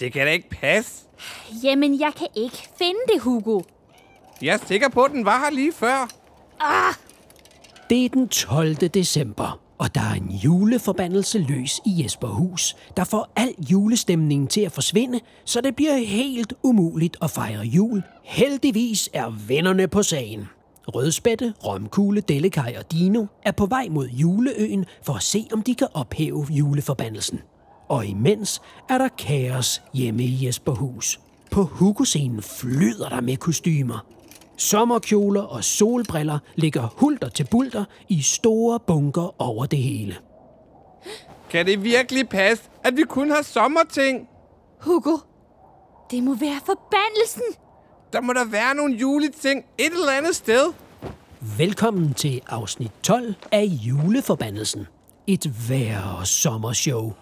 Det kan da ikke passe. Jamen, jeg kan ikke finde det, Hugo. Jeg er sikker på, at den var her lige før. Det er den 12. december, og der er en juleforbandelse løs i Jesperhus, der får al julestemningen til at forsvinde, så det bliver helt umuligt at fejre jul. Heldigvis er vennerne på sagen. Rødspætte, Romkugle, Dellekaj og Dino er på vej mod juleøen for at se, om de kan ophæve juleforbandelsen. Og imens er der kaos hjemme i Jesperhus. På Hugo-scenen flyder der med kostymer. Sommerkjoler og solbriller ligger hulter til bulter i store bunker over det hele. Kan det virkelig passe, at vi kun har sommerting? Hugo, det må være forbandelsen. Der må der være nogle juleting et eller andet sted. Velkommen til afsnit 12 af Juleforbandelsen. Et værre sommershow.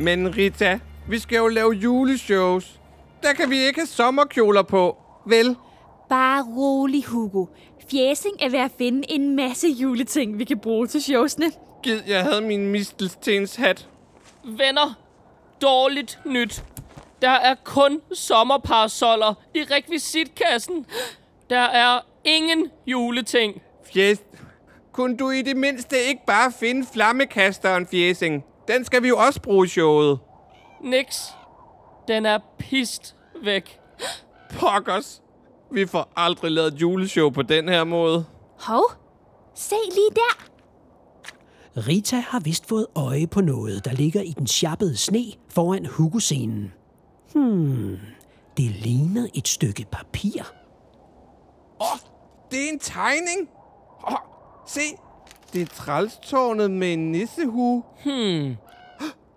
Men Rita, vi skal jo lave juleshows. Der kan vi ikke have sommerkjoler på, vel? Bare rolig, Hugo. Fjæsing er ved at finde en masse juleting, vi kan bruge til showsene. Gid, jeg havde min mistelstens hat. Venner, dårligt nyt. Der er kun sommerparasoller i rekvisitkassen. Der er ingen juleting. Fjes, kunne du i det mindste ikke bare finde flammekasteren, Fjesing? Den skal vi jo også bruge i showet. Niks. Den er pist væk. Pokkers. Vi får aldrig lavet et juleshow på den her måde. Hov, se lige der. Rita har vist fået øje på noget, der ligger i den sjappede sne foran Hugo-scenen. Hmm, det ligner et stykke papir. Åh, oh, det er en tegning. Åh, oh, se, det er trælstårnet med en nissehue. Hmm.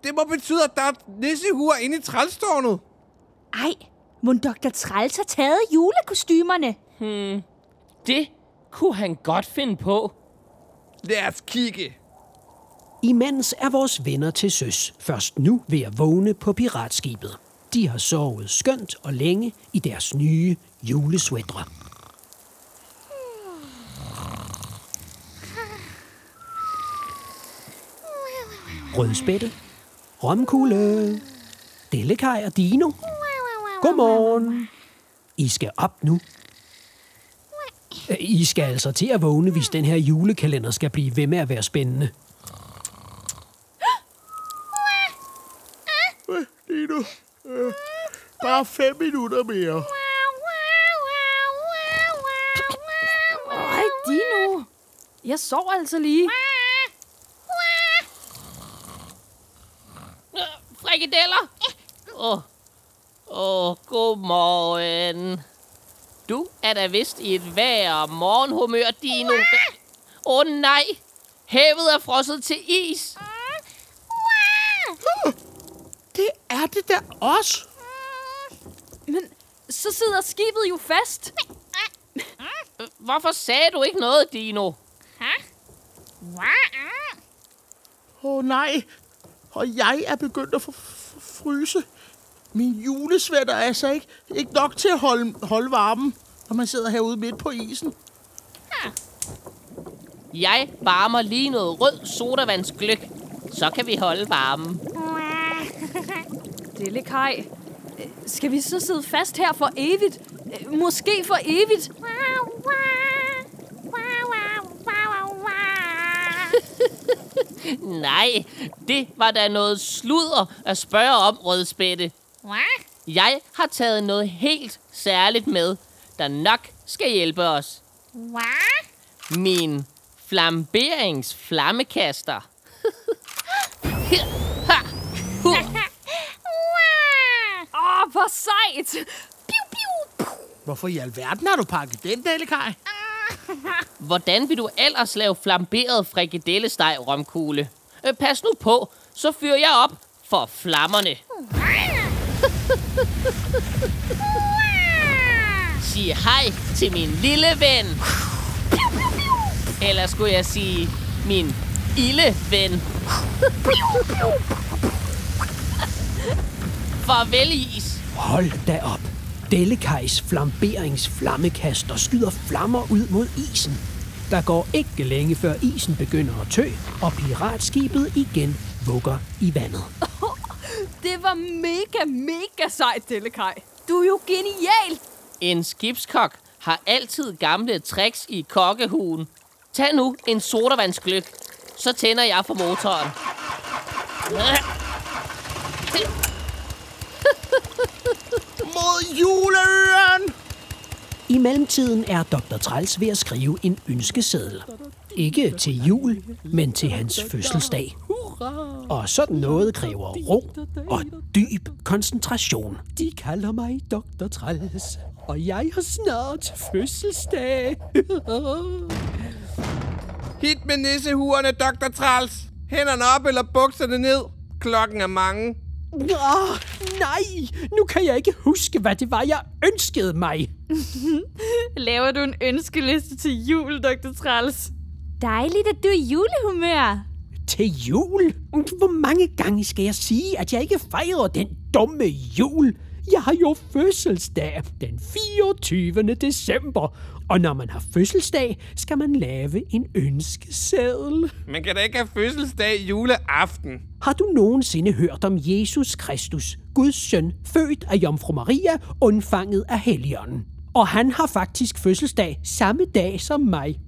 Det må betyde, at der er nissehuer inde i trælstårnet. Ej, må Dr. Træls har taget julekostymerne. Det kunne han godt finde på. Lad os kigge. Imens er vores venner til søs først nu ved at vågne på piratskibet. De har sovet skønt og længe i deres nye julesweatre. Rødspætte, Romkugle, Dellekaj og Dino. Godmorgen. I skal op nu. I skal altså til at vågne, hvis den her julekalender skal blive ved med at være spændende. Dino, øh, bare fem minutter mere. Ej, Dino. Jeg sov altså lige. Øh, Frikadeller. Åh, oh. oh, godmorgen. Du er da vist i et vejr morgenhumør, Dino. Åh oh, nej, havet er frosset til is. Det er det der også. Men så sidder skibet jo fast. Hvorfor sagde du ikke noget, Dino? Åh oh, nej, og jeg er begyndt at f- f- fryse. Min julesvætter er altså ikke, ikke nok til at holde, holde varmen, når man sidder herude midt på isen. Jeg varmer lige noget rød sodavandsgløk. Så kan vi holde varmen. Dellekaj. Øh, Skal vi så sidde fast her for evigt? Måske for evigt? Nej, det var da noget sludder at spørge om, Rødspætte. Jeg har taget noget helt særligt med, der nok skal hjælpe os. Min flamberingsflammekaster. Ha! Hu! Åh, hvor sejt! Hvorfor i alverden har du pakket den, Dellekaj? Hvordan vil du ellers lave flamberet frikadellesteg, romkugle? Øh, Pas nu på, så fyrer jeg op for flammerne. Sig hej til min lille ven. Eller skulle jeg sige min ilde ven. Farvel, is. Hold da op. Delikajs flamberingsflammekaster skyder flammer ud mod isen. Der går ikke længe før isen begynder at tø, og piratskibet igen vugger i vandet. Det var mega, mega sejt, Delikaj. Du er jo genial. En skibskok har altid gamle tricks i kokkehuen. Tag nu en sodavandsgløk, så tænder jeg for motoren. Mod juleøen! I mellemtiden er Dr. Træls ved at skrive en ønskeseddel. Ikke til jul, men til hans fødselsdag. Og sådan noget kræver ro og dyb koncentration. De kalder mig Dr. Træls, og jeg har snart fødselsdag. Hit med nissehuerne, Dr. Træls. Hænderne op eller bukserne ned. Klokken er mange. Åh, nej, nu kan jeg ikke huske, hvad det var, jeg ønskede mig. Laver du en ønskeliste til jul, Dr. Træls? Dejligt, at du er i julehumør. Til jul? Hvor mange gange skal jeg sige, at jeg ikke fejrer den dumme jul? Jeg har jo fødselsdag den 24. december, og når man har fødselsdag, skal man lave en ønskeseddel. Man kan da ikke have fødselsdag juleaften. Har du nogensinde hørt om Jesus Kristus, Guds søn, født af Jomfru Maria, undfanget af Helligånden? Og han har faktisk fødselsdag samme dag som mig.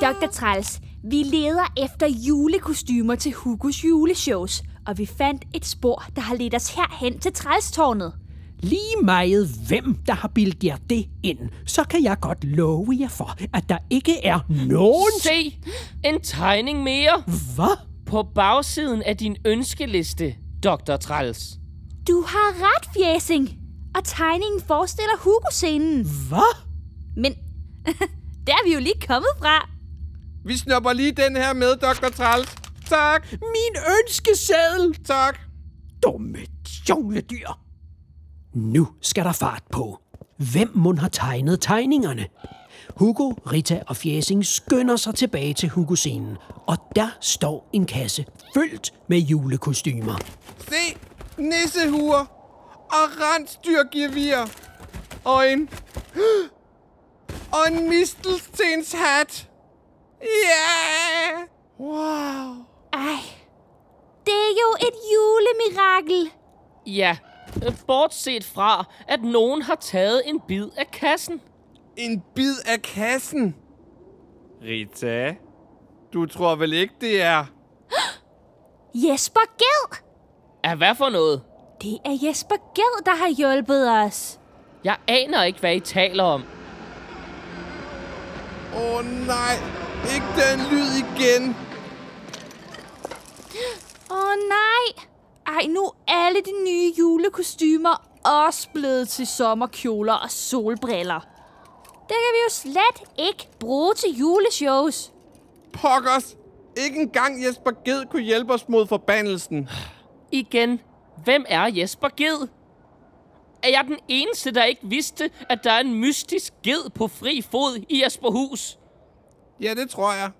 Dr. Træls, vi leder efter julekostymer til Hugos juleshows, og vi fandt et spor, der har ledt os herhen til Trælstårnet. Lige meget hvem, der har bildet jer det ind, så kan jeg godt love jer for, at der ikke er nogen... Se, en tegning mere Hvad? på bagsiden af din ønskeliste, Dr. Træls. Du har ret, Fjæsing. Og tegningen forestiller Hugo-scenen. Hvad? Men der er vi jo lige kommet fra. Vi snupper lige den her med, Dr. Træls. Tak, Min ønskeseddel! tak. Dumme jungledyr! Nu skal der fart på. Hvem må har tegnet tegningerne? Hugo, Rita og Fjæsing skynder sig tilbage til Hugo-scenen, og der står en kasse fyldt med julekostymer. Se, nissehuer og rensdyrgevir. Og en... Og en mistelstens hat. Ja! Yeah! Wow. Ej, det er jo et julemirakel. Ja, bortset fra, at nogen har taget en bid af kassen. En bid af kassen. Rita, du tror vel ikke, det er... Jesper Ged. Er hvad for noget? Det er Jesper Ged, der har hjulpet os. Jeg aner ikke, hvad I taler om. Åh oh, nej, ikke den lyd igen. Åh oh, nej. Ej, nu er alle de nye julekostymer også blevet til sommerkjoler og solbriller. Det kan vi jo slet ikke bruge til juleshows. Pokkers, ikke engang Jesper Ged kunne hjælpe os mod forbandelsen. Igen, hvem er Jesper Ged? Er jeg den eneste, der ikke vidste, at der er en mystisk ged på fri fod i Jesperhus? Ja, det tror jeg.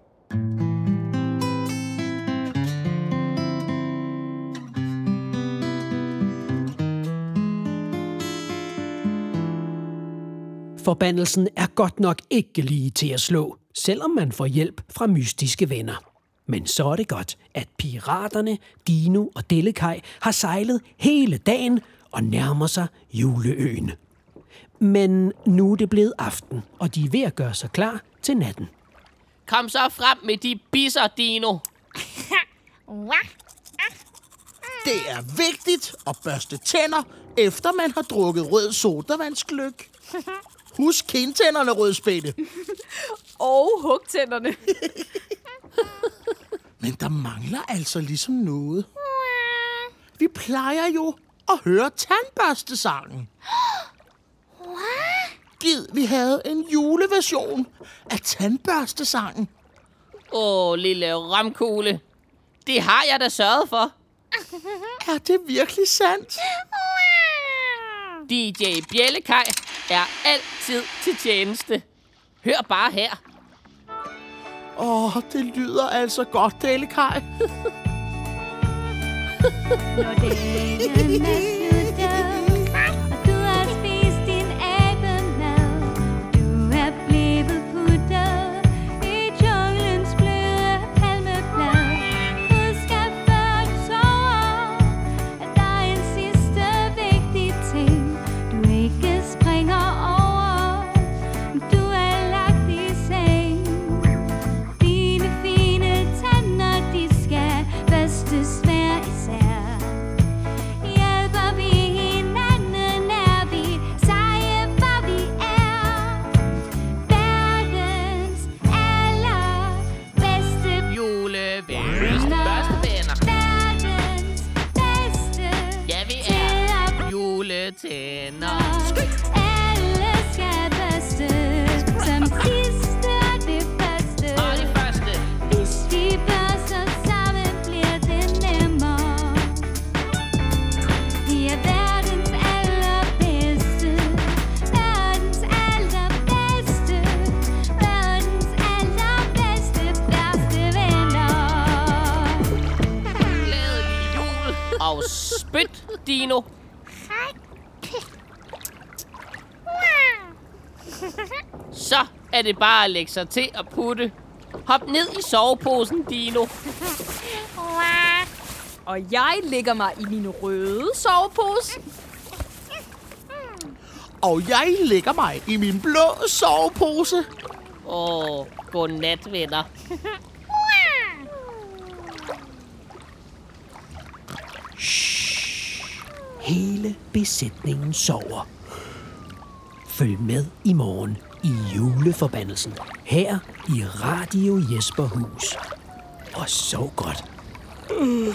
Forbandelsen er godt nok ikke lige til at slå, selvom man får hjælp fra mystiske venner. Men så er det godt, at piraterne, Dino og Delikaj har sejlet hele dagen og nærmer sig juleøen. Men nu er det blevet aften, og de er ved at gøre sig klar til natten. Kom så frem med de bisser, Dino. Det er vigtigt at børste tænder, efter man har drukket rød sodavandsgløk. Husk kindtænderne, rødspætte. Og hugtænderne. Men der mangler altså ligesom noget. Vi plejer jo at høre tandbørstesangen. Gid, vi havde en juleversion af tandbørstesangen. Åh, lille ramkugle. Det har jeg da sørget for. Er det virkelig sandt? DJ Bjellekaj er altid til tjeneste. Hør bare her. Åh, det lyder altså godt, Delikaj. Når dagen er juletænder. alle skal børstes som sidste og det første. Og det første. Hvis vi børster sammen, bliver det nemmere. Vi er verdens allerbedste, verdens allerbedste, verdens allerbedste bedste venner. Glædelig jul. Og spyt, Dino. Så er det bare at lægge sig til at putte. Hop ned i soveposen, Dino. Og jeg lægger mig i min røde sovepose. Og jeg lægger mig i min blå sovepose. Åh, oh, godnat, venner. Hele besætningen sover. Følg med i morgen i juleforbandelsen her i Radio Jesperhus. Og sov godt. Mm.